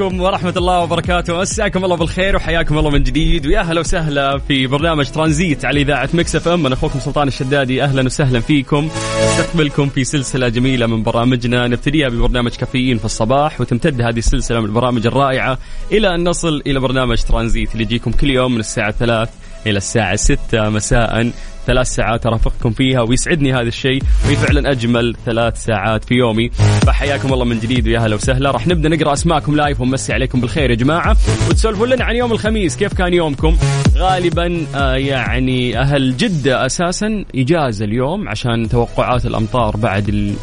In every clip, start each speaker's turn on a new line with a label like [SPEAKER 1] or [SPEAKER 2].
[SPEAKER 1] عليكم ورحمة الله وبركاته. مساكم الله بالخير وحياكم الله من جديد. ويا هلا وسهلا في برنامج ترانزيت على إذاعة Mix FM. أنا أخوكم سلطان الشدادي. أهلا وسهلا فيكم. استقبلكم في سلسلة جميلة من برامجنا. نبتديها ببرنامج كافيين في الصباح وتمتد هذه السلسلة من البرامج الرائعة إلى أن نصل إلى برنامج ترانزيت اللي يجيكم كل يوم من الساعة 3 إلى الساعة 6 مساء. ثلاث ساعات ارافقكم فيها ويسعدني هذا الشيء. وهي فعلا أجمل ثلاث ساعات في يومي. فحياكم الله من جديد ويا هلا وسهلا. راح نبدأ نقرأ أسماءكم live ونمسي عليكم بالخير يا جماعة. وتسولفون لنا عن يوم الخميس. كيف كان يومكم؟ غالبا آه يعني أهل جدة أساسا إجازة اليوم عشان توقعات الأمطار بعد ال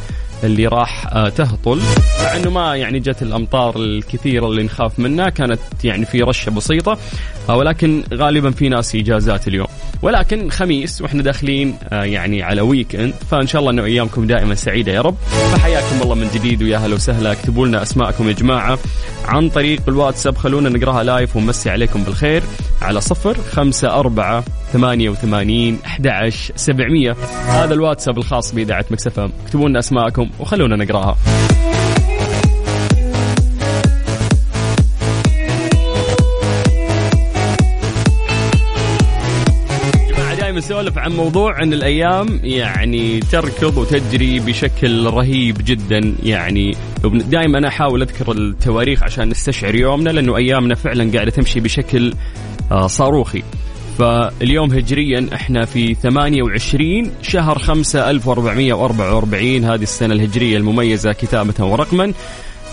[SPEAKER 1] اللي راح آه، تهطل. مع إنه ما يعني جت الأمطار الكثيره اللي نخاف منها كانت يعني في رشة بسيطة آه، ولكن غالبا في ناس إجازات اليوم. ولكن خميس وإحنا داخلين آه، يعني على weekend فإن شاء الله إنه أيامكم دائما سعيدة يا رب. فحياكم الله من جديد ويا هلا وسهلا. اكتبوا لنا أسماءكم يا جماعة عن طريق الواتساب. خلونا نقرأها لايف ونمسي عليكم بالخير. على صفر خمسة أربعة ثمانية وثمانين أحد عشر سبعمية. هذا الواتساب الخاص بإذاعة مكسفة اكتبوا لنا أسماءكم وخلونا نقراها. نسولف عن موضوع ان الأيام يعني تركض وتجري بشكل رهيب جدا يعني دائما أنا أحاول أذكر التواريخ عشان نستشعر يومنا لأنه أيامنا فعلا قاعدة تمشي بشكل آه، صاروخي. فاليوم هجريا إحنا في 28 شهر 5 1444 هذه السنة الهجرية المميزة كتابة ورقما.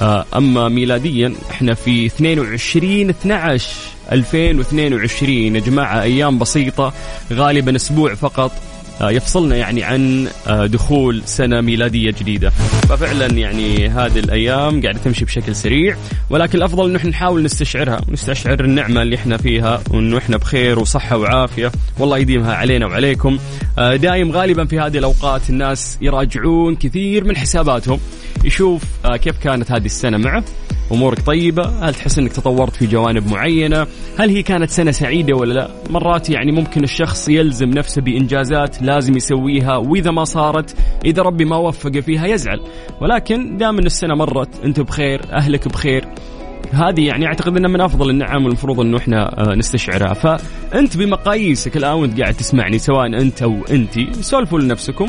[SPEAKER 1] آه، أما ميلاديا إحنا في 22 12 2022 يا جماعة أيام بسيطة غالبا أسبوع فقط. يفصلنا يعني عن آه، دخول سنة ميلادية جديدة. ففعلا يعني هذه الأيام قاعدة تمشي بشكل سريع ولكن الأفضل انه إحنا نحاول نستشعرها ونستشعر النعمة اللي إحنا فيها وانه إحنا بخير وصحة وعافية. والله يديمها علينا وعليكم. آه، دايم غالبا في هذه الأوقات الناس يراجعون كثير من حساباتهم يشوف آه، كيف كانت هذه السنة معه. أمورك طيبة؟ هل تحس إنك تطورت في جوانب معينة؟ هل هي كانت سنة سعيدة ولا لا؟ مرات يعني ممكن الشخص يلزم نفسه بإنجازات لازم يسويها وإذا ما صارت إذا ربي ما وفقه فيها يزعل. ولكن دام إن السنة مرت انت بخير أهلك بخير هذه يعني أعتقد إنها من أفضل النعم والمفروض إنه إحنا آه، نستشعرها. فأنت بمقاييسك الآن وانت قاعد تسمعني سواء أنت أو انت سولفوا لنفسكم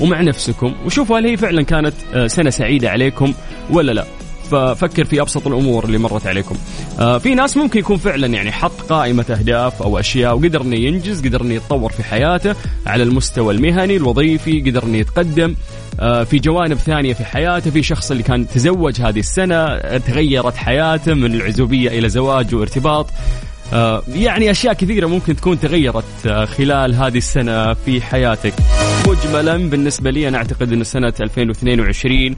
[SPEAKER 1] ومع نفسكم وشوفوا هل هي فعلا كانت آه، سنة سعيدة عليكم ولا لا. ففكر في أبسط الأمور اللي مرت عليكم. آه في ناس ممكن يكون فعلا يعني حط قائمة أهداف أو أشياء وقدر إنه ينجز قدر إنه يتطور في حياته على المستوى المهني الوظيفي قدر إنه يتقدم آه في جوانب ثانية في حياته في شخص اللي كان تزوج هذه السنة تغيرت حياته من العزوبية إلى زواج وارتباط. آه، يعني أشياء كثيرة ممكن تكون تغيرت خلال هذه السنة في حياتك. مجملا بالنسبة لي أنا أعتقد إن سنة 2022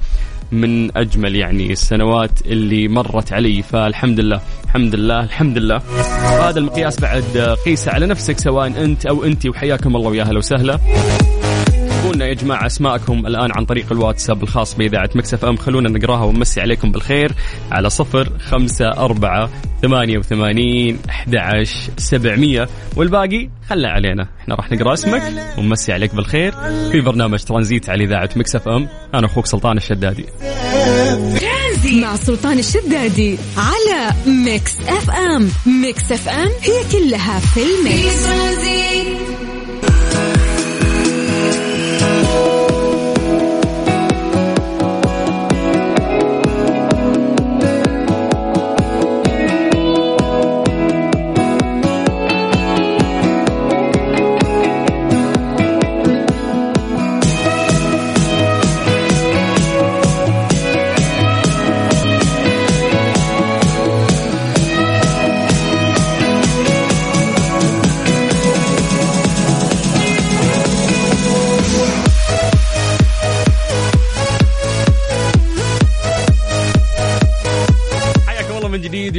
[SPEAKER 1] من أجمل يعني السنوات اللي مرت علي. فالحمد لله الحمد لله الحمد لله هذا المقياس بعد قيسه على نفسك سواء أنت أو انت وحياكم الله ويا أهلا وسهلا. اكتبوا يا جماعة أسماءكم الآن عن طريق الواتساب الخاص بإذاعة مكسف إم. خلونا نقراها ونمسي عليكم بالخير على صفر خمسة أربعة ثمانية وثمانين أحد سبعمية. والباقي خلى علينا. إحنا راح نقرأ اسمك ونمسي عليك بالخير في برنامج ترانزيت على إذاعة Mix FM. أنا أخوك سلطان الشدادي.
[SPEAKER 2] مع سلطان الشدادي على Mix FM. Mix FM هي كلها في ال
[SPEAKER 1] mix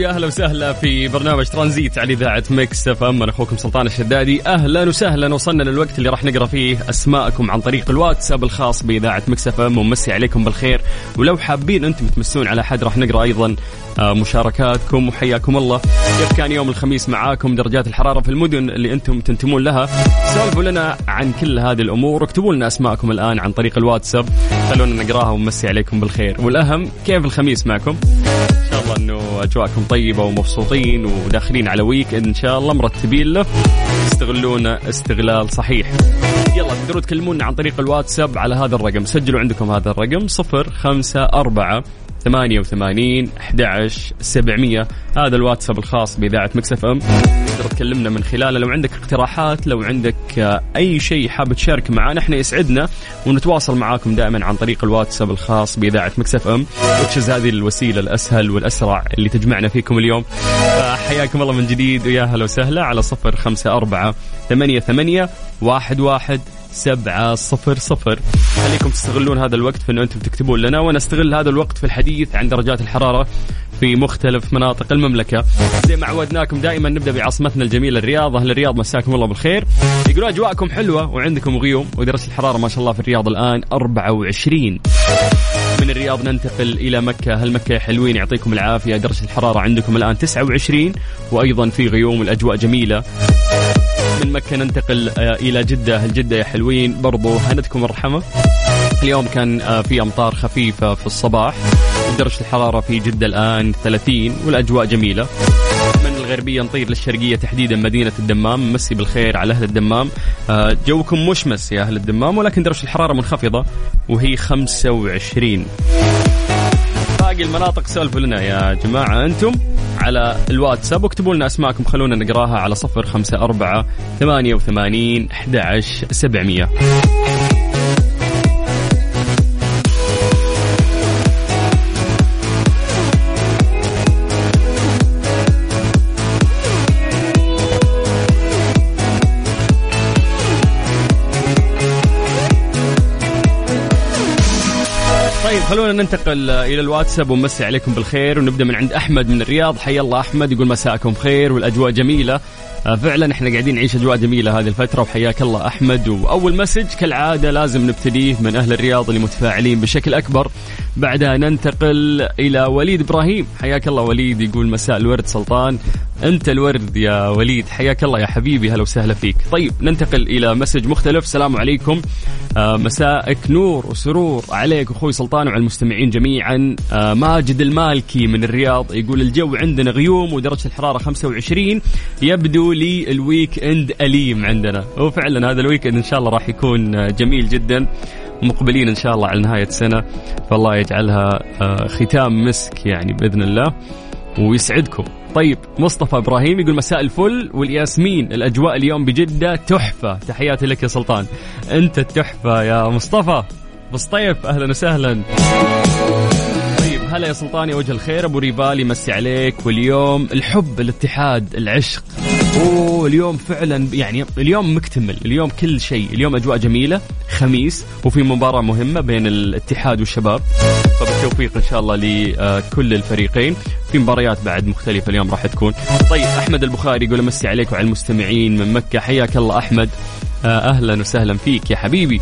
[SPEAKER 1] أهلا وسهلا في برنامج ترانزيت على إذاعة Mix FM. أنا أخوكم سلطان الشدادي. أهلا وسهلا وصلنا للوقت اللي راح نقرأ فيه أسماءكم عن طريق الواتساب الخاص بإذاعة Mix FM. ومسي عليكم بالخير. ولو حابين أنتم تمسون على حد راح نقرأ أيضا آه، مشاركاتكم. وحياكم الله. كيف كان يوم الخميس معاكم؟ درجات الحرارة في المدن اللي أنتم تنتمون لها. سولفوا لنا عن كل هذه الأمور. واكتبوا لنا أسماءكم الآن عن طريق الواتساب. خلونا نقرأها ونمسي عليكم بالخير. والأهم كيف الخميس معكم؟ الله انه اجواءكم طيبة ومبسوطين وداخلين على ويك إن شاء الله مرتبين له. تستغلون استغلال صحيح. يلا تقدروا تكلمونا عن طريق الواتساب على هذا الرقم. سجلوا عندكم هذا الرقم صفر خمسة أربعة ثمانية وثمانين أحد سبعمية. هذا الواتساب الخاص بإذاعة Mix FM. تقدر تكلمنا من خلاله. لو عندك اقتراحات لو عندك أي شيء حاب تشارك معنا إحنا يسعدنا ونتواصل معاكم دائما عن طريق الواتساب الخاص بإذاعة Mix FM وتشز هذه الوسيلة الأسهل والأسرع اللي تجمعنا فيكم اليوم. حياكم الله من جديد ويا هلا وسهلا على صفر خمسة أربعة ثمانية ثمانية واحد واحد سبعة صفر صفر. خليكم تستغلون هذا الوقت في أنه أنتم تكتبون لنا وأنا أستغل هذا الوقت في الحديث عن درجات الحرارة في مختلف مناطق المملكة. زي ما عودناكم دائما نبدأ بعاصمتنا الجميلة الرياض. أهل الرياض مساكم الله بالخير. يقولون أجواءكم حلوة وعندكم غيوم ودرجة الحرارة ما شاء الله في الرياض الآن 24 من الرياض ننتقل إلى مكة. هل مكة حلوين؟ يعطيكم العافية. درجة الحرارة عندكم الآن 29 وأيضا في غيوم الأجواء جميلة. من مكة ننتقل آه، إلى جدة. هل جدة يا حلوين برضو هندكم الرحمة. اليوم كان آه، في أمطار خفيفة في الصباح. درجة الحرارة في جدة الآن 30 والأجواء جميلة. من الغربية نطير للشرقية تحديدا مدينة الدمام. مسي بالخير على أهل الدمام. آه، جوكم مشمس يا أهل الدمام ولكن درجة الحرارة منخفضة وهي 25 باقي المناطق سولفوا لنا يا جماعة. أنتم؟ على الواتساب. واكتبوا لنا أسماءكم خلونا نقراها على صفر خمسة أربعة ثمانية وثمانين أحد سبعمية. خلونا ننتقل إلى الواتساب ونمسي عليكم بالخير ونبدأ من عند أحمد من الرياض. حيا الله أحمد يقول مساءكم خير والأجواء جميلة. آه، فعلا إحنا قاعدين نعيش أجواء جميلة هذه الفترة وحياك الله أحمد. وأول message كالعادة لازم نبتديه من أهل الرياض اللي متفاعلين بشكل أكبر. بعدها ننتقل إلى وليد إبراهيم. حياك الله وليد يقول مساء الورد سلطان. أنت الورد يا وليد. حياك الله يا حبيبي هلا وسهلا فيك. طيب ننتقل إلى مسج مختلف. السلام عليكم. آه مساءك نور وسرور عليك أخوي سلطان وعلى المستمعين جميعا. آه ماجد المالكي من الرياض يقول الجو عندنا غيوم ودرجة الحرارة 25 يبدو لي ال weekend أليم عندنا. وفعلا هذا ال weekend إن شاء الله راح يكون جميل جدا. مقبلين إن شاء الله على نهاية سنة فالله يجعلها آه، ختام مسك يعني بإذن الله ويسعدكم. طيب مصطفى إبراهيم يقول مساء الفل والياسمين الأجواء اليوم بجدة تحفة. تحياتي لك يا سلطان. أنت التحفة يا مصطفى. بسطيف أهلا وسهلا. طيب هلا يا سلطان يا وجه الخير. أبو ريفال يمسي عليك واليوم الحب الاتحاد العشق. اوه اليوم فعلا يعني اليوم مكتمل اليوم كل شيء اليوم أجواء جميلة خميس وفي مباراة مهمة بين الاتحاد والشباب. فبالتوفيق إن شاء الله لكل الفريقين. في مباريات بعد مختلفة اليوم راح تكون. طيب أحمد البخاري يقول أمسي عليك وعلى المستمعين من مكة. حياك الله أحمد. آه، أهلا وسهلا فيك يا حبيبي.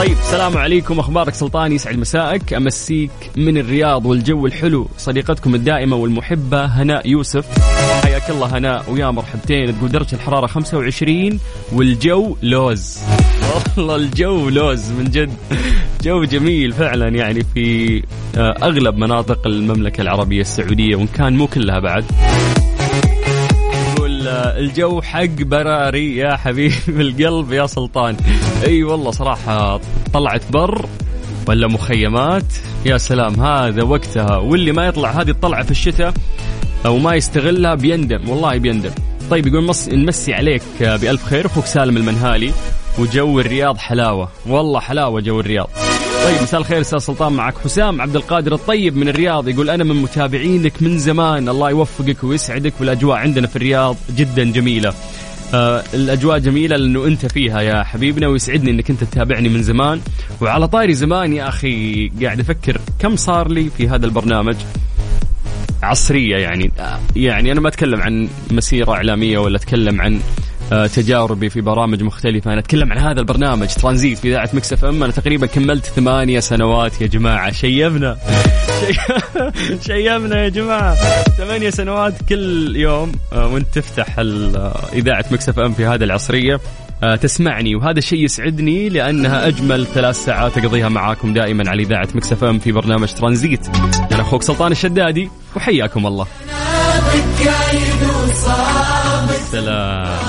[SPEAKER 1] طيب السلام عليكم. أخبارك سلطان يسعد مسائك أمسيك من الرياض والجو الحلو. صديقتكم الدائمة والمحبة هناء يوسف. حياك الله هناء ويا مرحبتين. تقول درجة الحرارة 25 والجو لوز. والله الجو لوز من جد. جو جميل فعلا يعني في آه، أغلب مناطق المملكة العربية السعودية وإن كان مو كلها بعد. الجو حق براري يا حبيب القلب يا سلطان. أي والله صراحة طلعت بر ولا مخيمات؟ يا سلام هذا وقتها. واللي ما يطلع هذه الطلعة في الشتاء أو ما يستغلها بيندم والله بيندم. طيب يقول مص... نمسي عليك بألف خير أخوك سالم المنهالي وجو الرياض حلاوة. والله حلاوة جو الرياض. طيب مساء الخير أستاذ سلطان معك حسام عبد القادر الطيب من الرياض يقول أنا من متابعينك من زمان الله يوفقك ويسعدك والأجواء عندنا في الرياض جدا جميلة. آه الأجواء جميلة لأنه أنت فيها يا حبيبنا ويسعدني إنك أنت تتابعني من زمان. وعلى طاري زمان يا أخي قاعد أفكر كم صار لي في هذا البرنامج؟ عصرية يعني. يعني أنا ما أتكلم عن مسيرة إعلامية ولا أتكلم عن آه، تجاربي في برامج مختلفة. أنا أتكلم عن هذا البرنامج ترانزيت في إذاعة Mix FM. أنا تقريبا كملت ثمانية سنوات يا جماعة. شيبنا شي- شيبنا يا جماعة. ثمانية سنوات كل يوم آه، وأنت تفتح آه، إذاعة Mix FM في هذه العصرية. آه، تسمعني وهذا الشيء يسعدني لأنها أجمل ثلاث ساعات أقضيها معاكم دائما على إذاعة Mix FM في برنامج ترانزيت. أنا أخوك سلطان الشدادي وحياكم الله. سلام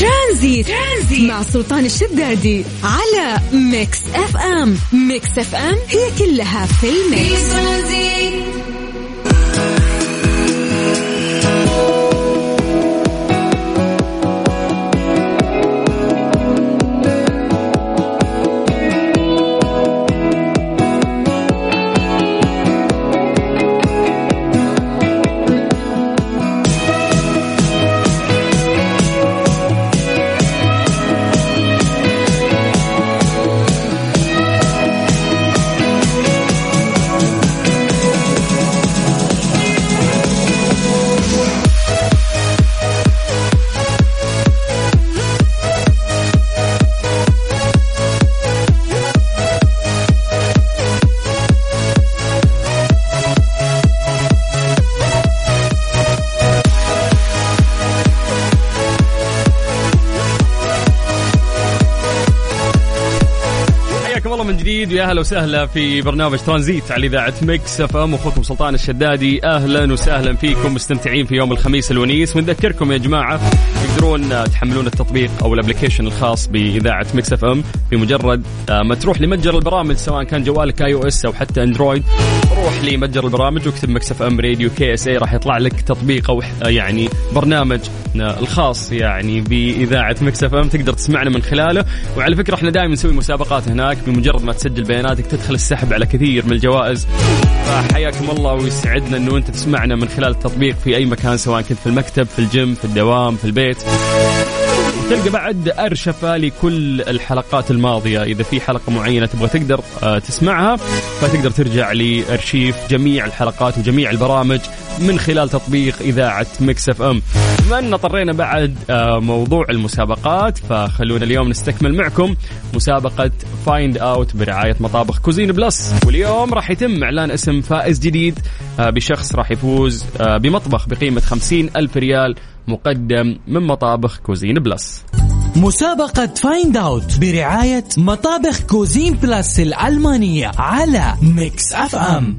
[SPEAKER 2] ترانزيت, ترانزيت. مع سلطان الشدادي على Mix FM. Mix FM هي كلها في ال mix.
[SPEAKER 1] حياكم الله من جديد ويا أهلا وسهلا في برنامج ترانزيت على إذاعة Mix FM. أخوكم سلطان الشدادي أهلا وسهلا فيكم مستمتعين في يوم الخميس الونيس. ونذكركم يا جماعة تقدرون تحملون التطبيق أو ال application الخاص بإذاعة Mix FM. بمجرد آه، ما تروح لمتجر البرامج سواء كان جوالك iOS أو حتى Android روح لمتجر البرامج واكتب Mix FM Radio KSA راح يطلع لك تطبيق أو آه، يعني برنامج آه، الخاص يعني بإذاعة Mix FM. تقدر تسمعنا من خلاله. وعلى فكرة إحنا دائما نسوي مسابقات هناك بمجرد ما تسجل بياناتك تدخل السحب على كثير من الجوائز. فحياكم الله ويسعدنا انه انت تسمعنا من خلال التطبيق في أي مكان سواء كنت في المكتب في الجيم في الدوام في البيت. تلقى بعد أرشفة لكل الحلقات الماضية. إذا في حلقة معينة تبغى تقدر آه، تسمعها فتقدر ترجع لأرشيف جميع الحلقات وجميع البرامج. من خلال تطبيق إذاعة Mix FM. بما أننا طرينا بعد آه، موضوع المسابقات فخلونا اليوم نستكمل معكم مسابقة Find Out برعاية مطابخ Cuisine Plus. واليوم راح يتم إعلان اسم فائز جديد آه، بشخص راح يفوز آه، بمطبخ بقيمة خمسين ألف ريال مقدم من مطابخ Cuisine Plus.
[SPEAKER 3] مسابقة Find Out برعاية مطابخ Cuisine Plus الألمانية على Mix FM.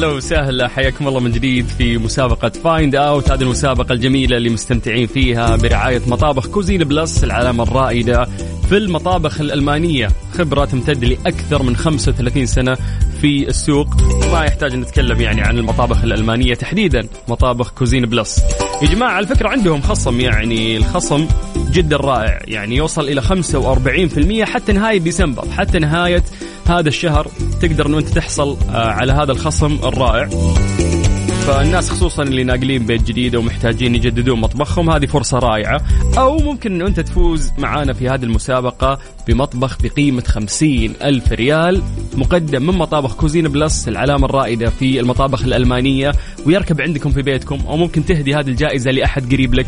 [SPEAKER 1] هلا وسهلا حياكم الله من جديد في مسابقة Find Out هذه المسابقة الجميلة اللي مستمتعين فيها برعاية مطابخ Cuisine Plus العلامة الرائدة في المطابخ الألمانية. خبرة تمتد لأكثر من 35 سنة في السوق. ما يحتاج نتكلم يعني عن المطابخ الألمانية تحديدا مطابخ Cuisine Plus يا جماعة على فكرة عندهم خصم يعني الخصم جدا رائع. يعني يوصل إلى 45% حتى نهاية ديسمبر حتى نهاية هذا الشهر تقدر أنه أنت تحصل آه، على هذا الخصم الرائع. فالناس خصوصا اللي ناقلين بيت جديد ومحتاجين يجددون مطبخهم هذه فرصة رائعة. أو ممكن أنه أنت تفوز معانا في هذه المسابقة بمطبخ بقيمة خمسين ألف ريال مقدم من مطابخ Cuisine Plus العلامة الرائدة في المطابخ الألمانية. ويركب عندكم في بيتكم أو ممكن تهدي هذه الجائزة لأحد قريب لك.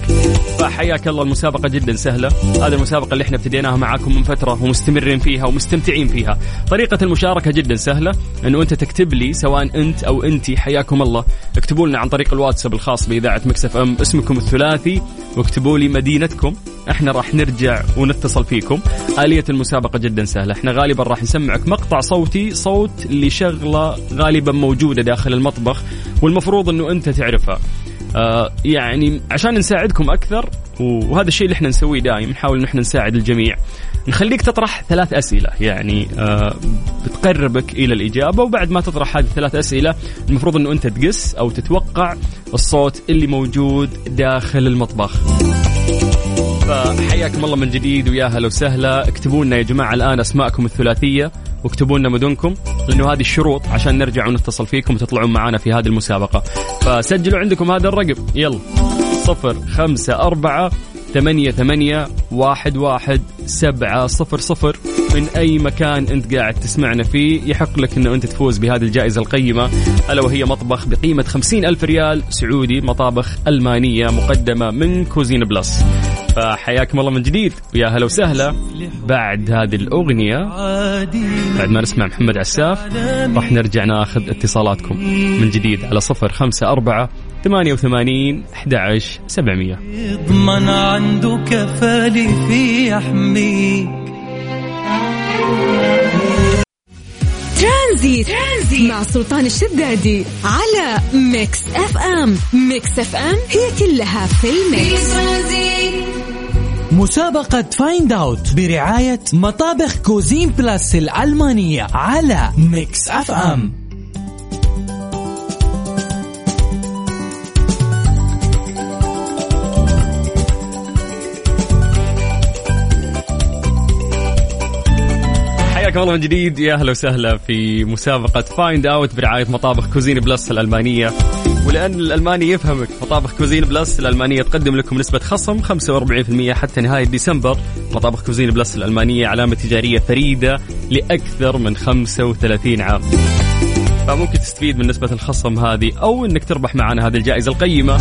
[SPEAKER 1] فحياك الله المسابقة جدا سهلة. هذه المسابقة اللي إحنا ابتديناها معاكم من فترة ومستمرين فيها ومستمتعين فيها. طريقة المشاركة جدا سهلة أنه أنت تكتب لي سواء أنت أو أنت حياكم الله. اكتبوا لنا عن طريق الواتساب الخاص بإذاعة مكسف أم اسمكم الثلاثي واكتبوا لي مدينتكم. إحنا راح نرجع ونتصل فيكم. آلية المسابقة جدا سهلة. إحنا غالبا راح نسمعك مقطع صوتي صوت لشغلة غالبا موجودة داخل المطبخ والمفروض إنه أنت تعرفها. آه يعني عشان نساعدكم أكثر وهذا الشيء اللي إحنا نسويه دائما نحاول إن إحنا نساعد الجميع. نخليك تطرح ثلاث أسئلة. يعني آه بتقربك إلى الإجابة وبعد ما تطرح هذه الثلاث أسئلة المفروض إنه أنت تقس أو تتوقع الصوت اللي موجود داخل المطبخ. فحياكم الله من جديد ويا هلا وسهلا. اكتبوا لنا يا جماعة الآن أسماءكم الثلاثية واكتبوا لنا مدنكم لأنه هذه الشروط عشان نرجع ونتصل فيكم وتطلعون معنا في هذه المسابقة. فسجلوا عندكم هذا الرقم. يلا. صفر خمسة أربعة ثمانية ثمانية واحد واحد سبعة صفر صفر. من أي مكان أنت قاعد تسمعنا فيه يحق لك أنه أنت تفوز بهذه الجائزة القيمة. ألا وهي مطبخ بقيمة خمسين ألف ريال سعودي مطابخ ألمانية مقدمة من Cuisine Plus. فحياكم الله من جديد. ويا هلا وسهلا. بعد هذه الأغنية بعد ما نسمع محمد عساف راح نرجع ناخذ اتصالاتكم من جديد على صفر خمسة أربعة ثمانية وثمانين أحد عشر سبعمية.
[SPEAKER 3] يضمن عنده كفالي في يحميك.
[SPEAKER 2] ترانزيت. ترانزيت مع سلطان الشدادي على Mix FM. Mix FM هي كلها في
[SPEAKER 4] في
[SPEAKER 2] ال mix
[SPEAKER 4] ترانزيت.
[SPEAKER 3] مسابقة Find Out برعاية مطابخ Cuisine Plus الألمانية على Mix FM
[SPEAKER 1] حياكم الله من جديد. يا أهلا وسهلا في مسابقة Find Out برعاية مطابخ Cuisine Plus الألمانية. ولأن الألماني يفهمك. مطابخ Cuisine Plus الألمانية تقدم لكم نسبة خصم 45% حتى نهاية ديسمبر. مطابخ Cuisine Plus الألمانية علامة تجارية فريدة لأكثر من 35 عام. فممكن تستفيد من نسبة الخصم هذه أو أنك تربح معنا هذه الجائزة القيمة.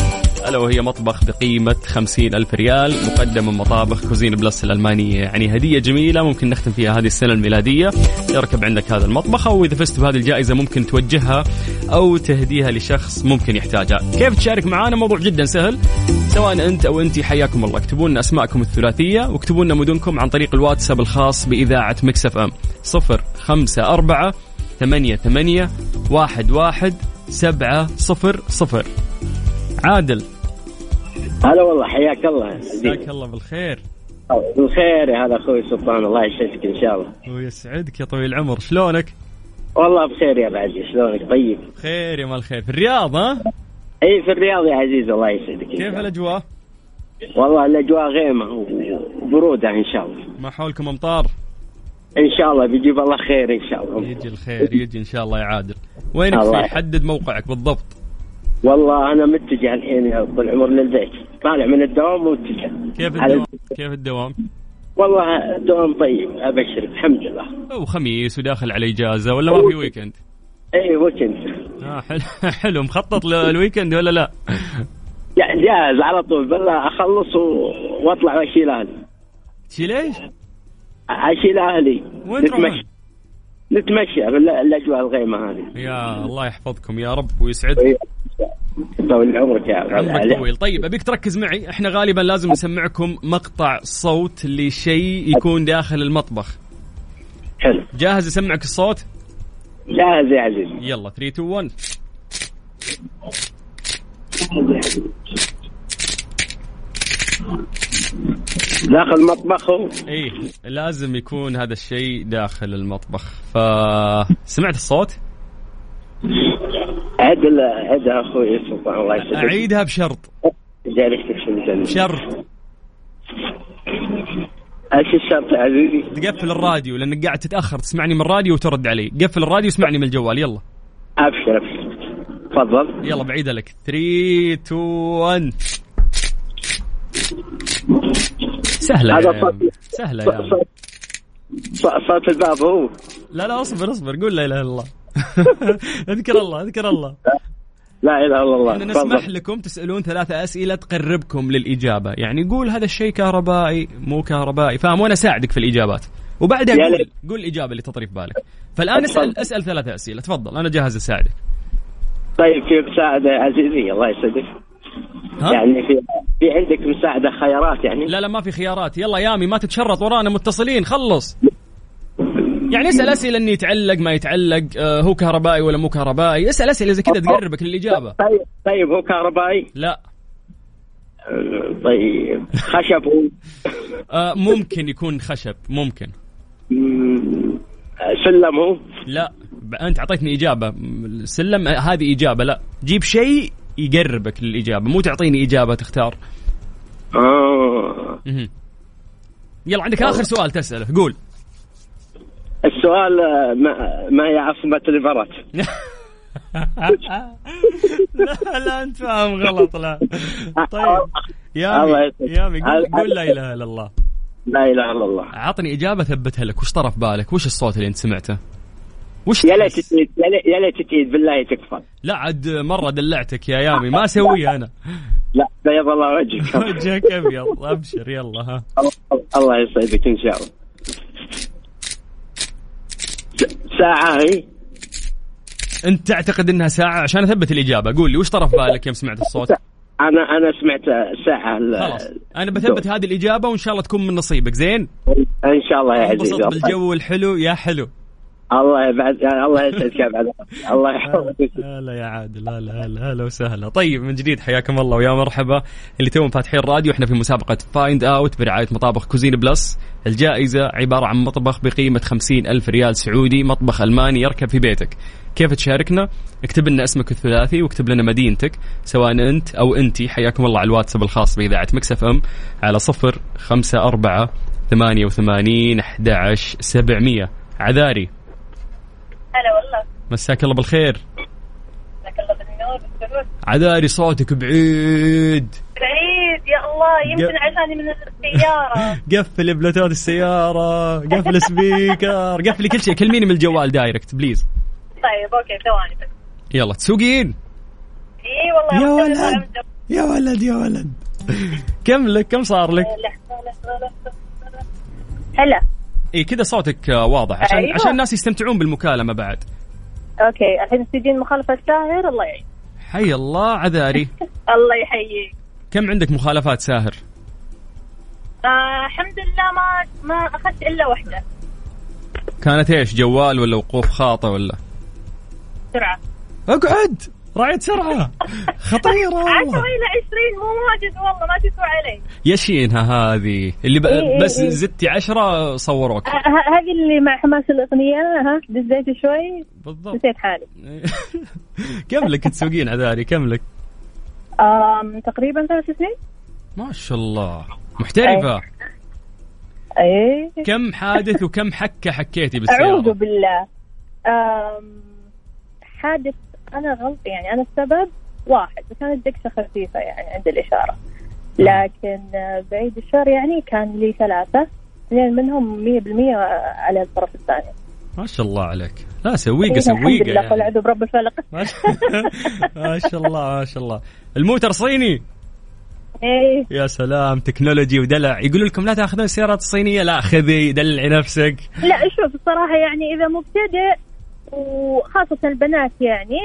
[SPEAKER 1] ألا وهي مطبخ بقيمة 50 ألف ريال مقدم من مطابخ Cuisine Plus الألمانية. يعني هدية جميلة ممكن نختم فيها هذه السنة الميلادية. يركب عندك هذا المطبخ أو إذا فزت بهذه الجائزة ممكن توجهها أو تهديها لشخص ممكن يحتاجها. كيف تشارك معنا موضوع جدا سهل. سواء أنت أو أنت حياكم الله. اكتبوا لنا أسماءكم الثلاثية واكتبوا لنا مدنكم عن طريق الواتساب الخاص بإذاعة مكسف أم. صفر خمسة أربعة ثمانية ثمانية واحد واحد سبعة صفر صفر عادل
[SPEAKER 5] هلا والله حياك الله
[SPEAKER 1] مساك الله بالخير
[SPEAKER 5] بالخير يا هذا أخوي سلطان الله يسعدك إن شاء الله
[SPEAKER 1] ويسعدك يا طويل العمر شلونك؟
[SPEAKER 5] والله بخير يا بعدي شلونك طيب
[SPEAKER 1] خير يا مال الخير في الرياض ها؟
[SPEAKER 5] إي في الرياض يا عزيز الله يسعدك
[SPEAKER 1] كيف
[SPEAKER 5] الله.
[SPEAKER 1] الأجواء؟
[SPEAKER 5] والله الأجواء غيمه وبروده إن شاء الله
[SPEAKER 1] ما حولكم أمطار؟
[SPEAKER 5] إن شاء الله بيجيب الله خير إن شاء الله
[SPEAKER 1] يجي الخير يجي إن شاء الله يا عادل وينك
[SPEAKER 5] الله
[SPEAKER 1] في حدد موقعك بالضبط
[SPEAKER 5] والله أنا متجه الحين يا طول العمر للبيت طالع من الدوام ومتجه
[SPEAKER 1] كيف الدوام؟ كيف الدوام؟
[SPEAKER 5] والله الدوام طيب ابشرك الحمد لله
[SPEAKER 1] وخميس وداخل على إجازة ولا ما في weekend؟
[SPEAKER 5] إي وكنت
[SPEAKER 1] آه حلو حلو مخطط لل weekend ولا لا؟
[SPEAKER 5] يعني جاهز على طول بالله أخلص. وأطلع وأشيل أهلي
[SPEAKER 1] تشيل إيش؟
[SPEAKER 5] اشيل أهلي.
[SPEAKER 1] وين؟
[SPEAKER 5] نتمشى. نتمشى بالاجواء الغيمة هذه.
[SPEAKER 1] يا الله يحفظكم يا رب ويسعدك
[SPEAKER 5] إيه. طول عمرك يا
[SPEAKER 1] عمرك طويل. طيب أبيك تركز معي. إحنا غالبا لازم نسمعكم مقطع صوت لشيء يكون داخل المطبخ.
[SPEAKER 5] حلو.
[SPEAKER 1] جاهز اسمعك الصوت؟
[SPEAKER 5] جاهز يا عزيز
[SPEAKER 1] يلا 3 2 1
[SPEAKER 5] داخل المطبخ هو.
[SPEAKER 1] إيه لازم يكون هذا الشيء داخل المطبخ. فسمعت الصوت؟
[SPEAKER 5] عد عدها أخوي سلطان الله يسعدك.
[SPEAKER 1] أعيدها بشرط.
[SPEAKER 5] في الجنة
[SPEAKER 1] بشرط.
[SPEAKER 5] إيش الشرط يا عزيزي؟
[SPEAKER 1] تقفل الراديو لأنك قاعد تتأخر. تسمعني من الراديو وترد علي. قفل الراديو واسمعني من الجوال. يلا.
[SPEAKER 5] أبشر أبشر. تفضل.
[SPEAKER 1] يلا بعيدها لك. 3 2 1 سهلة
[SPEAKER 5] هذا
[SPEAKER 1] يا. سهلة يا.
[SPEAKER 5] صوت الباب هو.
[SPEAKER 1] لا لا اصبر اصبر. قول لا إله إلا الله. اذكر الله اذكر الله.
[SPEAKER 5] لا إله إلا الله.
[SPEAKER 1] إحنا نسمح. لكم تسألون ثلاثة أسئلة تقربكم للإجابة. يعني قول هذا الشيء كهربائي مو كهربائي. فاهم وأنا أساعدك في الإجابات. وبعدها قول. قول الإجابة اللي تطري في بالك. فالآن اسال. اسأل ثلاثة أسئلة. تفضل أنا جاهز أساعدك.
[SPEAKER 5] طيب في مساعدة يا عزيزي الله يسعدك.
[SPEAKER 1] ها؟
[SPEAKER 5] يعني في في عندك مساعدة خيارات يعني؟
[SPEAKER 1] لا لا ما في خيارات. يلا يامي ما تتشرط ورانا متصلين خلص. يعني اسأل أسئلة إني يتعلق ما يتعلق آه هو كهربائي ولا مو كهربائي. اسأل أسئلة زي كذا تقربك للإجابة.
[SPEAKER 5] طيب طيب هو كهربائي؟
[SPEAKER 1] لا.
[SPEAKER 5] آه، طيب خشب هو؟
[SPEAKER 1] آه ممكن يكون خشب ممكن.
[SPEAKER 5] مم، سلم هو؟
[SPEAKER 1] لا أنت أعطيتني إجابة. سلم آه، هذه إجابة لا. جيب شيء يقربك للإجابة مو تعطيني إجابة تختار.
[SPEAKER 5] آه.
[SPEAKER 1] يلا عندك آخر سؤال تسأله قول.
[SPEAKER 5] السؤال آه، ما, ما هي عاصمة الإمارات؟
[SPEAKER 1] لا لا أنت فاهم غلط لا. طيب. يامي
[SPEAKER 5] يسعدك.
[SPEAKER 1] يامي قول,
[SPEAKER 5] هل-
[SPEAKER 1] قول لا إله إلا الله.
[SPEAKER 5] لا إله إلا الله.
[SPEAKER 1] عطني إجابة ثبتها لك وش طرف بالك؟ وش الصوت اللي أنت سمعته؟ وش
[SPEAKER 5] يا ليت يا ليت- تعيد بالله تكفى.
[SPEAKER 1] لا عاد مرة دلعتك يا يامي ما أسويها أنا.
[SPEAKER 5] لا بيض الله وجهك.
[SPEAKER 1] وجهك أبيض أبشر يلا ها.
[SPEAKER 5] الله- يسعدك إن شاء الله. ساعة هي؟
[SPEAKER 1] أنت تعتقد إنها ساعة؟ عشان أثبت الإجابة. قول لي وش طرف بالك يوم سمعت الصوت؟
[SPEAKER 5] أنا أنا سمعت ساعة
[SPEAKER 1] خلاص. أنا بثبت هذه الإجابة وإن شاء الله تكون من نصيبك. زين؟
[SPEAKER 5] إن شاء الله يا عزيزي
[SPEAKER 1] بالجو الحلو. يا حلو.
[SPEAKER 5] الله يبعد الله يسعدك يا بعد الله يحفظك.
[SPEAKER 1] هلا يا عادل هلا هلا هلا وسهلا. طيب من جديد حياكم الله ويا مرحبا. اللي توهم فاتحين الراديو إحنا في مسابقة Find Out برعاية مطابخ Cuisine Plus الجائزة عبارة عن مطبخ بقيمة خمسين ألف ريال سعودي مطبخ ألماني يركب في بيتك. كيف تشاركنا؟ اكتب لنا اسمك الثلاثي واكتب لنا مدينتك سواء أنت أو انتي حياكم الله على الواتساب الخاص بإذاعة Mix FM على صفر خمسة أربعة ثمانية وثمانين أحد عشر سبعمية. عذاري.
[SPEAKER 6] هلا والله.
[SPEAKER 1] مساك الله بالخير.
[SPEAKER 6] لك الله بالنور. بالسرور
[SPEAKER 1] عذاري صوتك بعيد.
[SPEAKER 6] بعيد يا الله. يمكن
[SPEAKER 1] يا-
[SPEAKER 6] عشاني من السيارة.
[SPEAKER 1] قفل بلوتوث السيارة قفل speaker قفلي كل شيء. كلميني من الجوال direct please.
[SPEAKER 6] طيب okay ثواني بس.
[SPEAKER 1] يلا تسوقين؟
[SPEAKER 6] إي والله
[SPEAKER 1] يا ولد. يا ولد يا ولد. كم لك؟ كم صار لك؟
[SPEAKER 6] هلا.
[SPEAKER 1] اي كذا صوتك آه، واضح عشان
[SPEAKER 6] أيوة.
[SPEAKER 1] عشان الناس يستمتعون بالمكالمة بعد.
[SPEAKER 6] أوكي الحين تجين مخالفة ساهر الله يعين.
[SPEAKER 1] حي الله عذاري.
[SPEAKER 6] الله يحييك.
[SPEAKER 1] كم عندك مخالفات ساهر؟
[SPEAKER 6] آه الحمد لله ما ما أخذت إلا واحدة.
[SPEAKER 1] كانت إيش جوال ولا وقوف خاطئ ولا؟
[SPEAKER 6] بسرعة
[SPEAKER 1] أقعد! راعية سرعة خطيرة والله.
[SPEAKER 6] إلى عشرين مو واجد والله ما تسوى علي
[SPEAKER 1] يشينها هذه. اللي ب...
[SPEAKER 6] إيه إيه
[SPEAKER 1] بس
[SPEAKER 6] إيه.
[SPEAKER 1] زدتي عشرة صوروك.
[SPEAKER 6] آه، هذه اللي مع حماس الأغنية ها؟ دزيت شوي.
[SPEAKER 1] بالضبط.
[SPEAKER 6] نسيت حالي.
[SPEAKER 1] كم لك تسوقين عذاري؟ كم لك؟
[SPEAKER 6] آم تقريبا ثلاث سنين.
[SPEAKER 1] ما شاء الله. محترفة.
[SPEAKER 6] إيه.
[SPEAKER 1] كم حادث وكم حكة حكيتي
[SPEAKER 6] أعوذ
[SPEAKER 1] بالسيارة؟
[SPEAKER 6] بالله. آم حادث أنا غلط يعني أنا السبب واحد وكانت دقشه خفيفة يعني عند الإشارة. لكن آه، بعيد الشر يعني كان لي ثلاثة اثنين منهم 100% على الطرف الثاني.
[SPEAKER 1] ما شاء الله عليك. لا سويقة
[SPEAKER 6] إيه، الحمد
[SPEAKER 1] سويقة
[SPEAKER 6] لله
[SPEAKER 1] يعني.
[SPEAKER 6] برب الفلق.
[SPEAKER 1] ما شاء- الله ما شاء الله. الموتر صيني.
[SPEAKER 6] إيه.
[SPEAKER 1] يا سلام تكنولوجي ودلع. يقولوا لكم لا تأخذون السيارات الصينية لا خذي دلعي نفسك.
[SPEAKER 6] لا شوف الصراحه يعني إذا مبتدئ وخاصة البنات يعني.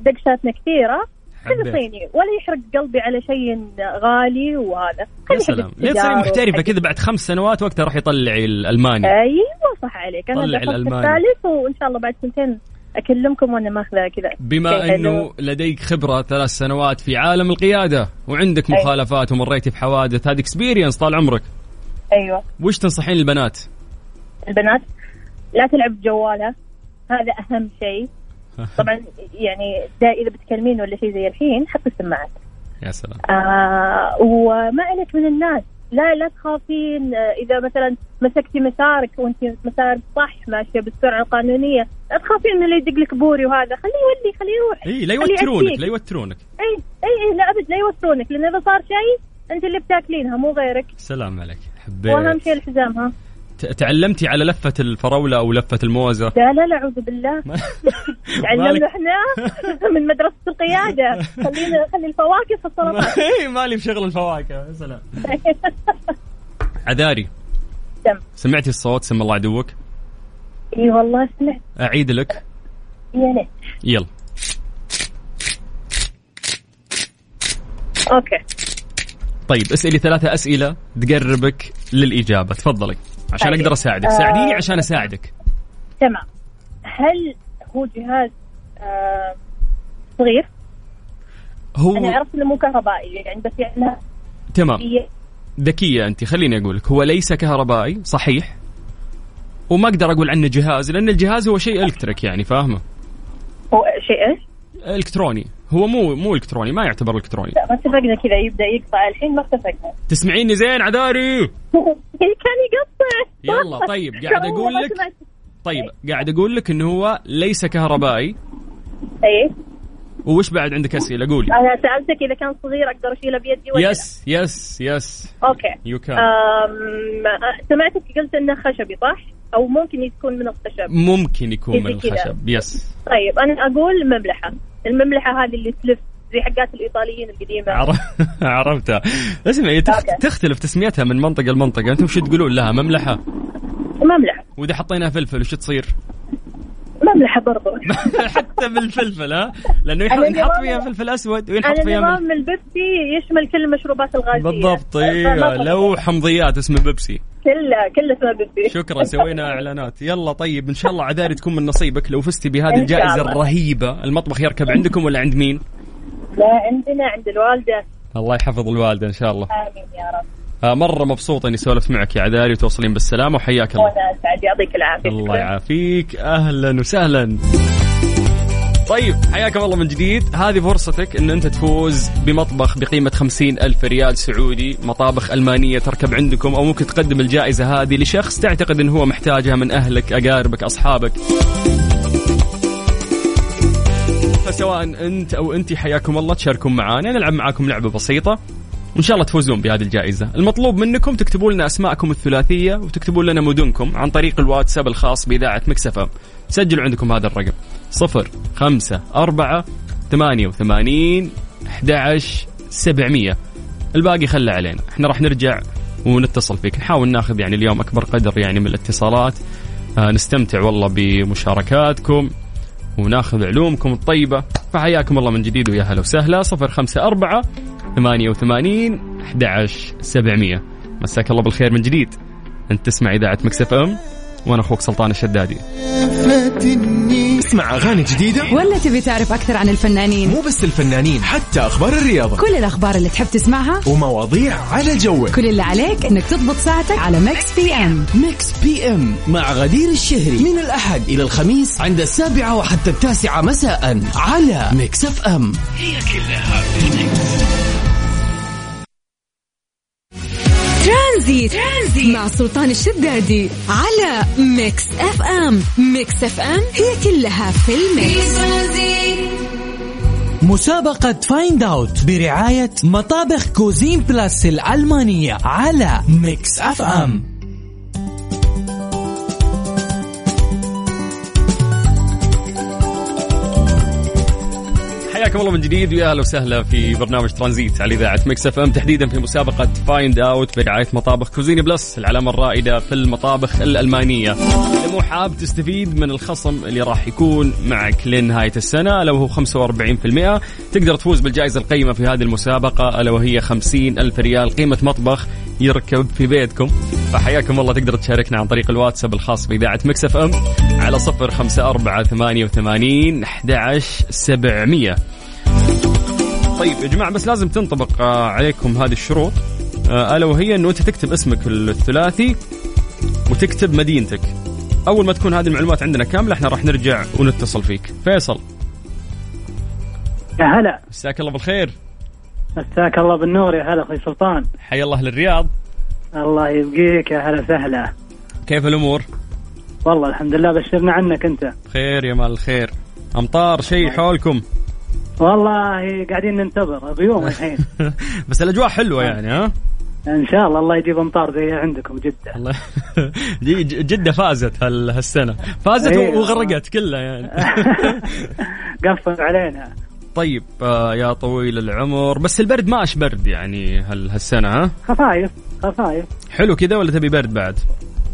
[SPEAKER 6] دقشاتنا خذ
[SPEAKER 1] حبيت.
[SPEAKER 6] صيني ولا يحرق قلبي على شيء غالي وهذا
[SPEAKER 1] يا سلام ليه تصيري محترفة
[SPEAKER 6] وحق-
[SPEAKER 1] كذا بعد خمس سنوات وقتها راح يطلعي الألماني
[SPEAKER 6] أيوه صح عليك أنا
[SPEAKER 1] طلع
[SPEAKER 6] دخلت
[SPEAKER 1] الألماني.
[SPEAKER 6] الثالث وإن شاء الله بعد سنتين أكلمكم وأنا ماخذة كذا
[SPEAKER 1] بما. أنه لديك خبرة ثلاث سنوات في عالم القيادة وعندك
[SPEAKER 6] أيوة.
[SPEAKER 1] مخالفات ومريتي بحوادث هذه اكسبيرينس طال عمرك
[SPEAKER 6] أيوه
[SPEAKER 1] وش تنصحين البنات؟
[SPEAKER 6] البنات لا تلعب بجوالها هذا أهم شيء. طبعا يعني إذا بتكلمين ولا شيء زي الحين حطي السماعات.
[SPEAKER 1] يا سلام.
[SPEAKER 6] آه وما عليك من الناس. لا لا تخافين. إذا مثلا مسكتي مسارك وأنت مسار صح ماشية بالسرعة القانونية لا تخافين اللي يدق لك بوري وهذا. خليه يولي خليه يروح.
[SPEAKER 1] إي لا يوترونك. لا يوترونك.
[SPEAKER 6] إي إي إي لا أبد لا يوترونك. لأن إذا صار شيء أنت اللي بتاكلينها مو غيرك.
[SPEAKER 1] سلام عليك
[SPEAKER 6] وأهم
[SPEAKER 1] حبيت
[SPEAKER 6] شيء الحزام ها.
[SPEAKER 1] تعلمتي على لفة الفراولة أو لفة الموزه
[SPEAKER 6] لا لا لا أعوذ بالله. تعلمنا إحنا من مدرسة القيادة. خلينا خلي الفواكه في السلطات.
[SPEAKER 1] إيه، مالي بشغل الفواكه يا سلام. عذاري. سمعتي الصوت؟ سم الله عدوك
[SPEAKER 6] إي والله سمعت.
[SPEAKER 1] أعيد لك.
[SPEAKER 6] يا ليت.
[SPEAKER 1] يلا.
[SPEAKER 6] أوكي.
[SPEAKER 1] طيب اسألي ثلاثة أسئلة تقربك للإجابة. تفضلي. عشان
[SPEAKER 6] طيب.
[SPEAKER 1] أقدر أساعدك
[SPEAKER 6] آه.
[SPEAKER 1] ساعديني عشان أساعدك
[SPEAKER 6] تمام هل هو جهاز آه صغير؟ أنا
[SPEAKER 1] هو
[SPEAKER 6] عرفت إنه مو كهربائي يعني بس يعني
[SPEAKER 1] تمام ذكية أنت خليني أقول لك هو ليس كهربائي صحيح وما أقدر أقول عنه جهاز لأن الجهاز هو شيء إلكتريك يعني فاهمة
[SPEAKER 6] هو شيء إيش؟
[SPEAKER 1] إلكتروني هو مو مو إلكتروني ما يعتبر إلكتروني.
[SPEAKER 6] لا ما اتفقنا كذا يبدأ يقطع. الحين ما اتفقنا.
[SPEAKER 1] تسمعيني زين عذاري
[SPEAKER 6] كان يقطع.
[SPEAKER 1] يلا، طيب، قاعد أقول
[SPEAKER 6] ما
[SPEAKER 1] لك. طيب قاعد أقول لك إنه هو ليس كهربائي.
[SPEAKER 6] اي
[SPEAKER 1] وش بعد عندك أسئلة؟ قولي.
[SPEAKER 6] أنا سألتك إذا كان صغير أقدر أشيله بيدي ولا لا؟
[SPEAKER 1] yes yes
[SPEAKER 6] yes
[SPEAKER 1] okay. you
[SPEAKER 6] can سمعتك قلت إنه خشبي صح؟ أو ممكن يكون من الخشب.
[SPEAKER 1] ممكن يكون من. الخشب. yes
[SPEAKER 6] طيب أنا أقول مملحة. المملحة هذه اللي تلف زي حقات الإيطاليين القديمة.
[SPEAKER 1] عرف- عرفتها. اسمعي. تختلف تسميتها من منطقة لمنطقة. أنتم وش تقولون لها؟ مملحة.
[SPEAKER 6] مملحة.
[SPEAKER 1] وإذا حطينا فلفل وش تصير؟
[SPEAKER 6] مملحة برضو.
[SPEAKER 1] حتى بالفلفل ها؟
[SPEAKER 6] لأنه
[SPEAKER 1] ينحط فيها فلفل أسود وينحط فيها.
[SPEAKER 6] نظام البيبسي يشمل كل المشروبات الغازية.
[SPEAKER 1] بالضبط
[SPEAKER 6] أيوه.
[SPEAKER 1] لو حمضيات اسمه بيبسي.
[SPEAKER 6] كله كله بيبسي
[SPEAKER 1] شكرا سوينا إعلانات. يلا طيب إن شاء الله عذاري تكون من نصيبك لو فزتي بهذه
[SPEAKER 6] الجائزة.
[SPEAKER 1] الرهيبة. المطبخ يركب عندكم ولا عند مين؟
[SPEAKER 6] لا عندنا عند الوالدة.
[SPEAKER 1] الله يحفظ الوالدة إن شاء الله.
[SPEAKER 6] آمين يا رب.
[SPEAKER 1] آه مرة مبسوط إني سولفت معك يا عذاري وتوصلين بالسلامة وحياك الله.
[SPEAKER 6] وأنا أسعد. يعطيك العافية.
[SPEAKER 1] الله يعافيك. أهلا وسهلا. طيب حياكم الله من جديد. هذه فرصتك إن أنت تفوز بمطبخ بقيمة خمسين ألف ريال سعودي مطابخ ألمانية تركب عندكم أو ممكن تقدم الجائزة هذه لشخص تعتقد أنه هو محتاجها من أهلك أقاربك أصحابك. فسواء أنت أو أنت حياكم الله تشاركون معانا. نلعب معاكم لعبة بسيطة وإن شاء الله تفوزون بهذه الجائزة. المطلوب منكم تكتبوا لنا أسماءكم الثلاثية وتكتبوا لنا مدنكم عن طريق الواتساب الخاص بإذاعة مكسفة سجلوا عندكم هذا الرقم. صفر خمسة أربعة ثمانية وثمانين أحد سبعمية. الباقي خلى علينا. إحنا راح نرجع ونتصل فيك. نحاول ناخذ يعني اليوم أكبر قدر يعني من الاتصالات. آه نستمتع والله بمشاركاتكم وناخذ علومكم الطيبة. فحياكم الله من جديد ويا هلا وسهلا. صفر خمسة أربعة ثمانية وثمانين أحد سبعمية. مساك الله بالخير من جديد. أنت تسمع إذاعة مكسف أم. وأنا أخوك سلطان الشدادي.
[SPEAKER 7] اسمع أغاني جديدة.
[SPEAKER 2] ولا تبي تعرف أكثر عن الفنانين؟
[SPEAKER 7] مو بس الفنانين حتى أخبار الرياضة.
[SPEAKER 2] كل الأخبار اللي تحب تسمعها
[SPEAKER 7] ومواضيع على جوك.
[SPEAKER 2] كل اللي عليك إنك تضبط ساعتك على Mix
[SPEAKER 8] FM Mix FM مع غدير الشهري. من الأحد إلى الخميس عند السابعة وحتى التاسعة مساء على Mix FM
[SPEAKER 2] ترانزيت, ترانزيت مع سلطان الشدادي على Mix FM. Mix FM هي كلها في ال Mix.
[SPEAKER 3] مسابقة Find Out برعاية مطابخ Cuisine Plus الألمانية على Mix FM.
[SPEAKER 1] حياكم الله من جديد ويا أهلا وسهلا في برنامج ترانزيت على إذاعة Mix FM تحديدا في مسابقة Find Out برعاية مطابخ Cuisine Plus العلامة الرائدة في المطابخ الألمانية. إذا مو حاب تستفيد من الخصم اللي راح يكون معك لنهايه السنة ألا وهو 45% تقدر تفوز بالجائزة القيمة في هذه المسابقة ألا وهي 50 ألف ريال قيمة مطبخ يركب في بيتكم. فحياكم الله تقدر تشاركنا عن طريق الواتساب الخاص بإذاعة Mix FM على صفر خمسة أربعة ثمانية وثمانين أحد سبعمية. طيب يا جماعة بس لازم تنطبق آه، عليكم هذه الشروط. آه، ألا وهي أنه أنت تكتب اسمك الثلاثي وتكتب مدينتك. أول ما تكون هذه المعلومات عندنا كاملة إحنا راح نرجع ونتصل فيك. فيصل.
[SPEAKER 9] يا هلا.
[SPEAKER 1] مساك الله بالخير.
[SPEAKER 9] مساك الله بالنور يا هلا أخوي سلطان.
[SPEAKER 1] حي الله للرياض.
[SPEAKER 9] الله يبقيك يا هلا سهلا
[SPEAKER 1] كيف الأمور؟
[SPEAKER 9] والله الحمد لله بشرنا عنك أنت.
[SPEAKER 1] خير يا مال الخير. أمطار شيء حولكم؟
[SPEAKER 9] والله قاعدين ننتظر غيوم الحين.
[SPEAKER 1] بس الأجواء حلوة يعني ها؟
[SPEAKER 9] إن شاء الله الله يجيب أمطار زي عندكم جدة.
[SPEAKER 1] الله. دي ج- جدة فازت هال- هالسنة. فازت
[SPEAKER 9] أيوة.
[SPEAKER 1] وغرقت كلها يعني.
[SPEAKER 9] قفل علينا.
[SPEAKER 1] طيب آه يا طويل العمر. بس البرد ما أش برد يعني هال هالسنة ها؟
[SPEAKER 9] خفايف خفايف.
[SPEAKER 1] حلو كذا ولا تبي برد بعد؟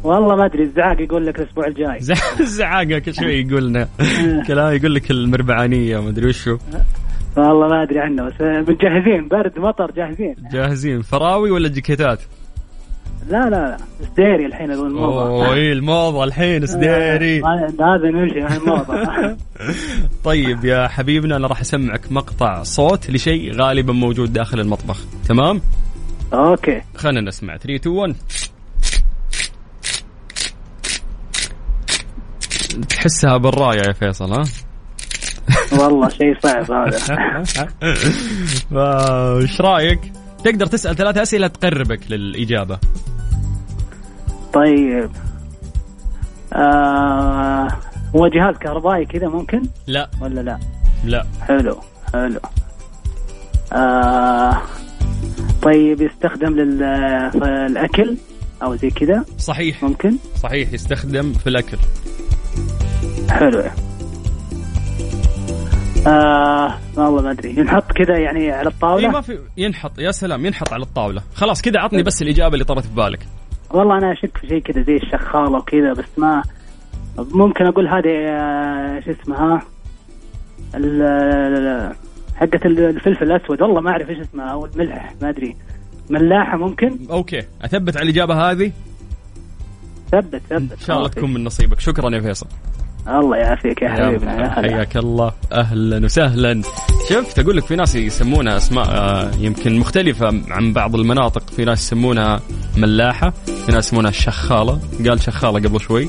[SPEAKER 9] والله ما أدري الزعاق يقول لك الأسبوع الجاي.
[SPEAKER 1] زعاقة كل شوي يقول لنا. كلام يقول لك المربعانية ما أدري وشو.
[SPEAKER 9] والله ما أدري عنه بس متجهزين برد مطر جاهزين.
[SPEAKER 1] جاهزين. فراوي ولا جاكيتات؟
[SPEAKER 9] لا لا لا. سديري الحين الموضة؟
[SPEAKER 1] اوه إيه الموضة الحين سديري
[SPEAKER 9] لازم نمشي مع الموضة.
[SPEAKER 1] طيب يا حبيبنا أنا راح أسمعك مقطع صوت لشيء غالبا موجود داخل المطبخ. تمام؟
[SPEAKER 9] أوكي.
[SPEAKER 1] خلينا نسمع. 3 2 1 تحسها بالراية يا فيصل ها؟
[SPEAKER 9] والله شيء صعب هذا.
[SPEAKER 1] وش رأيك؟ تقدر تسأل ثلاثة أسئلة تقربك للإجابة.
[SPEAKER 9] طيب. آه هو جهاز كهربائي كذا ممكن؟
[SPEAKER 1] لا.
[SPEAKER 9] ولا لا؟
[SPEAKER 1] لا.
[SPEAKER 9] حلو حلو. آه طيب يستخدم للأكل أو زي كذا؟
[SPEAKER 1] صحيح.
[SPEAKER 9] ممكن؟
[SPEAKER 1] صحيح يستخدم في الأكل.
[SPEAKER 9] حلو. آه والله ما أدري. ينحط كذا يعني على
[SPEAKER 1] إي
[SPEAKER 9] الطاولة
[SPEAKER 1] ما في ينحط يا سلام ينحط على الطاولة. خلاص كذا عطني بس الإجابة اللي طرت في بالك.
[SPEAKER 9] والله أنا أشك في شيء كذا زي الشخالة وكذا بس ما ممكن أقول هذه آه، شو اسمها؟ حقة الفلفل الأسود. والله ما أعرف إيش اسمها أو الملح ما أدري. ملاحة ممكن؟
[SPEAKER 1] أوكي. أثبت على الإجابة هذه؟
[SPEAKER 9] ثبت ثبت.
[SPEAKER 1] إن شاء الله تكون من نصيبك. شكرا يا فيصل.
[SPEAKER 9] الله يعافيك يا حبيبنا هلا.
[SPEAKER 1] حياك الله. أهلا وسهلا. شفت أقول لك في ناس يسمونها أسماء آه، يمكن مختلفة عن بعض المناطق. في ناس يسمونها ملاحة في ناس يسمونها الشخاله قال شخالة قبل شوي.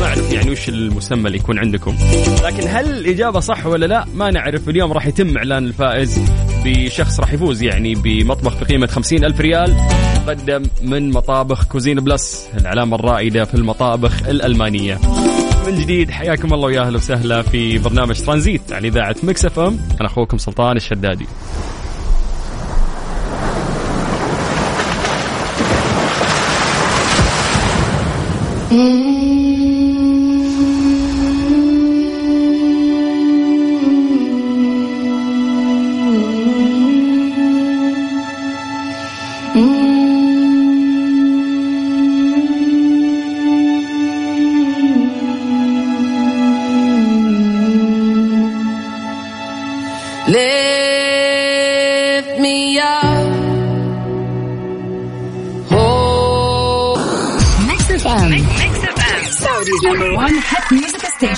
[SPEAKER 1] ما أعرف يعني وش المسمى اللي يكون عندكم. لكن هل الإجابة صح ولا لا؟ ما نعرف. اليوم راح يتم إعلان الفائز بشخص راح يفوز يعني بمطبخ بقيمة خمسين ألف ريال. مقدم من مطابخ Cuisine Plus العلامه الرائدة في المطابخ الألمانية. من جديد. حياكم الله ويا أهلا وسهلا في برنامج ترانزيت على إذاعة Mix FM. أنا أخوكم سلطان الشدادي.
[SPEAKER 4] Lift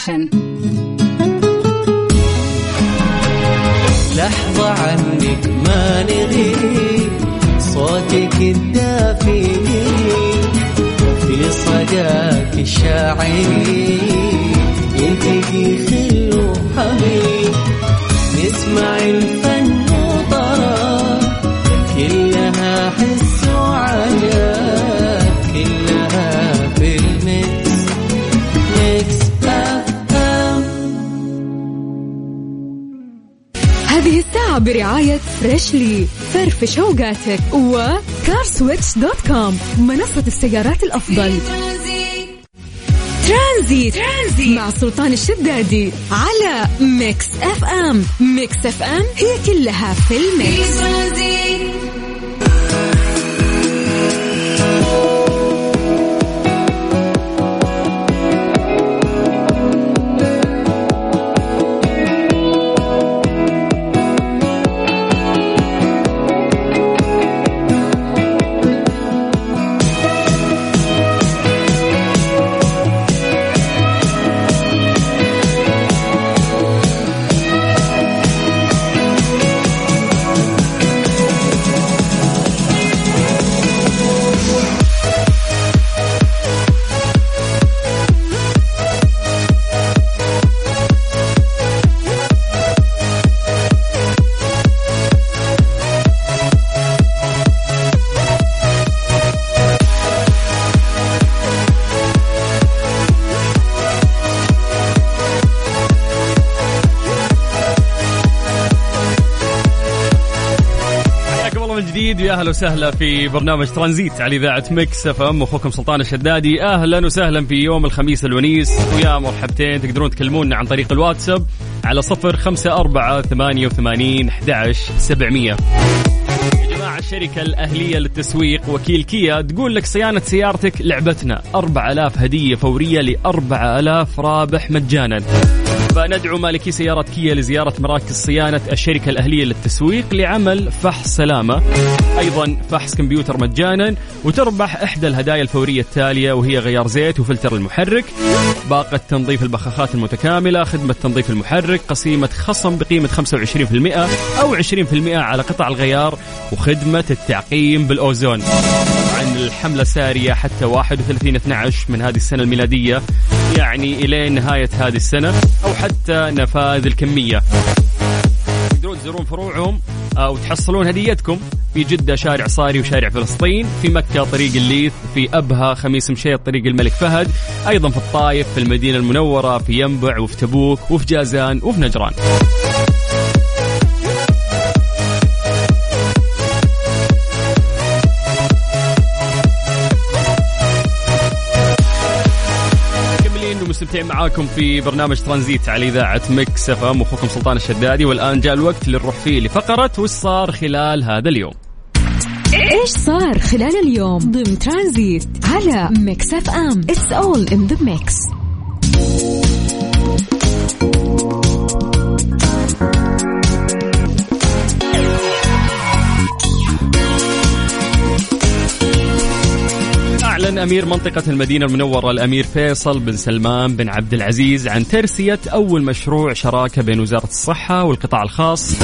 [SPEAKER 2] Fashion. Freshly فرفش اوقاتك و CarSwitch dot com منصة السيارات الأفضل ترانزيت. ترانزيت مع سلطان الشدادي على Mix FM Mix FM هي كلها في
[SPEAKER 1] ال Mix من أهلا وسهلا في برنامج ترانزيت على إذاعة مكس إف إم. أخوكم سلطان الشدادي. أهلا وسهلا في يوم الخميس الونيس. ويا مرحبتين تقدرون تكلمونا عن طريق الواتساب على صفر خمسة أربعة ثمانية وثمانين أحد سبعمية. جماعة الشركة الأهلية للتسويق وكيل كيا تقول لك صيانة سيارتك لعبتنا. 4000 هدية فورية ل 4000 رابح مجانا. فندعو مالكي سيارة كيا لزيارة مراكز صيانة الشركة الأهلية للتسويق لعمل فحص سلامة. أيضا فحص كمبيوتر مجانا وتربح إحدى الهدايا الفورية التالية وهي غيار زيت وفلتر المحرك. باقة تنظيف البخاخات المتكاملة خدمة تنظيف المحرك قسيمة خصم بقيمة 25% أو 20% على قطع الغيار وخدمة التعقيم بالأوزون. الحملة سارية حتى 31 12 من هذه السنة الميلادية يعني إلى نهاية هذه السنة أو حتى نفاذ الكمية. تقدرون تزورون فروعهم أو تحصلون هديتكم في جدة شارع صاري وشارع فلسطين في مكة طريق الليث في أبها خميس مشيط طريق الملك فهد أيضا في الطايف في المدينة المنورة في ينبع وفي تبوك وفي جازان وفي نجران. مكملين ومستمتعين معاكم في برنامج ترانزيت على إذاعة مكس إف إم. أخوكم سلطان الشدادي والآن جاء الوقت اللي نروح فيه لفقرة وش صار خلال هذا اليوم؟
[SPEAKER 2] إيش صار خلال اليوم ضمن ترانزيت على ميكس إف إم؟ it's all in the
[SPEAKER 1] mix أمير منطقة المدينة المنورة الأمير فيصل بن سلمان بن عبد العزيز عن ترسية أول مشروع شراكة بين وزارة الصحة والقطاع الخاص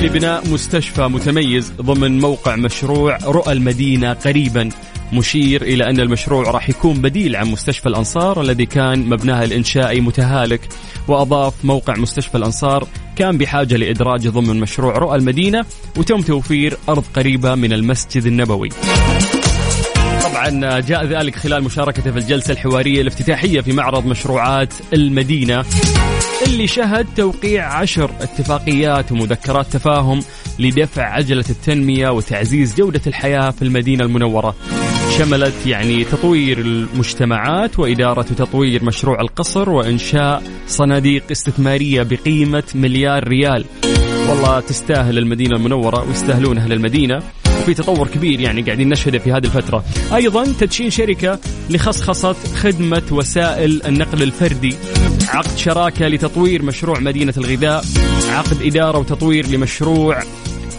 [SPEAKER 1] لبناء مستشفى متميز ضمن موقع مشروع رؤى المدينة قريبا. مشير إلى أن المشروع راح يكون بديل عن مستشفى الأنصار الذي كان مبناه الإنشائي متهالك. وأضاف موقع مستشفى الأنصار كان بحاجة لإدراجه ضمن مشروع رؤى المدينة وتم توفير أرض قريبة من المسجد النبوي. طبعا جاء ذلك خلال مشاركته في الجلسة الحوارية الافتتاحية في معرض مشروعات المدينة اللي شهد توقيع عشر اتفاقيات ومذكرات تفاهم لدفع عجلة التنمية وتعزيز جودة الحياة في المدينة المنورة. شملت يعني تطوير المجتمعات وإدارة وتطوير مشروع القصر وإنشاء صناديق استثمارية بقيمة مليار ريال. والله تستاهل المدينة المنورة ويستاهلون أهل المدينة في تطور كبير يعني قاعدين نشهده في هذه الفترة. أيضا تدشين شركة لخصخصة خدمة وسائل النقل الفردي. عقد شراكة لتطوير مشروع مدينة الغذاء. عقد إدارة وتطوير لمشروع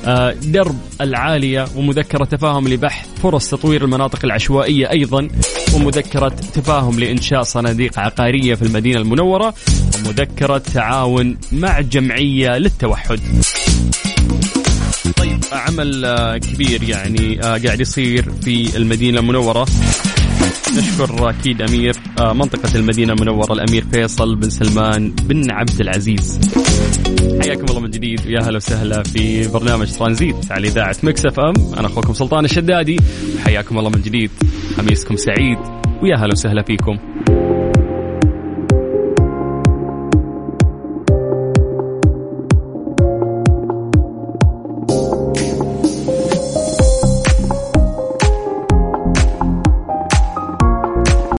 [SPEAKER 1] آه، درب العالية ومذكرة تفاهم لبحث فرص تطوير المناطق العشوائية أيضا ومذكرة تفاهم لإنشاء صناديق عقارية في المدينة المنورة ومذكرة تعاون مع جمعية للتوحد. طيب عمل آه، كبير يعني آه، قاعد يصير في المدينة المنورة نشكر أكيد أمير آه، منطقة المدينة المنورة الأمير فيصل بن سلمان بن عبد العزيز. حياكم الله من جديد ويا هلا وسهلا في برنامج ترانزيت على إذاعة مكس إف إم، أنا أخوكم سلطان الشدادي وحياكم الله من جديد. خميسكم سعيد ويا هلا وسهلا فيكم.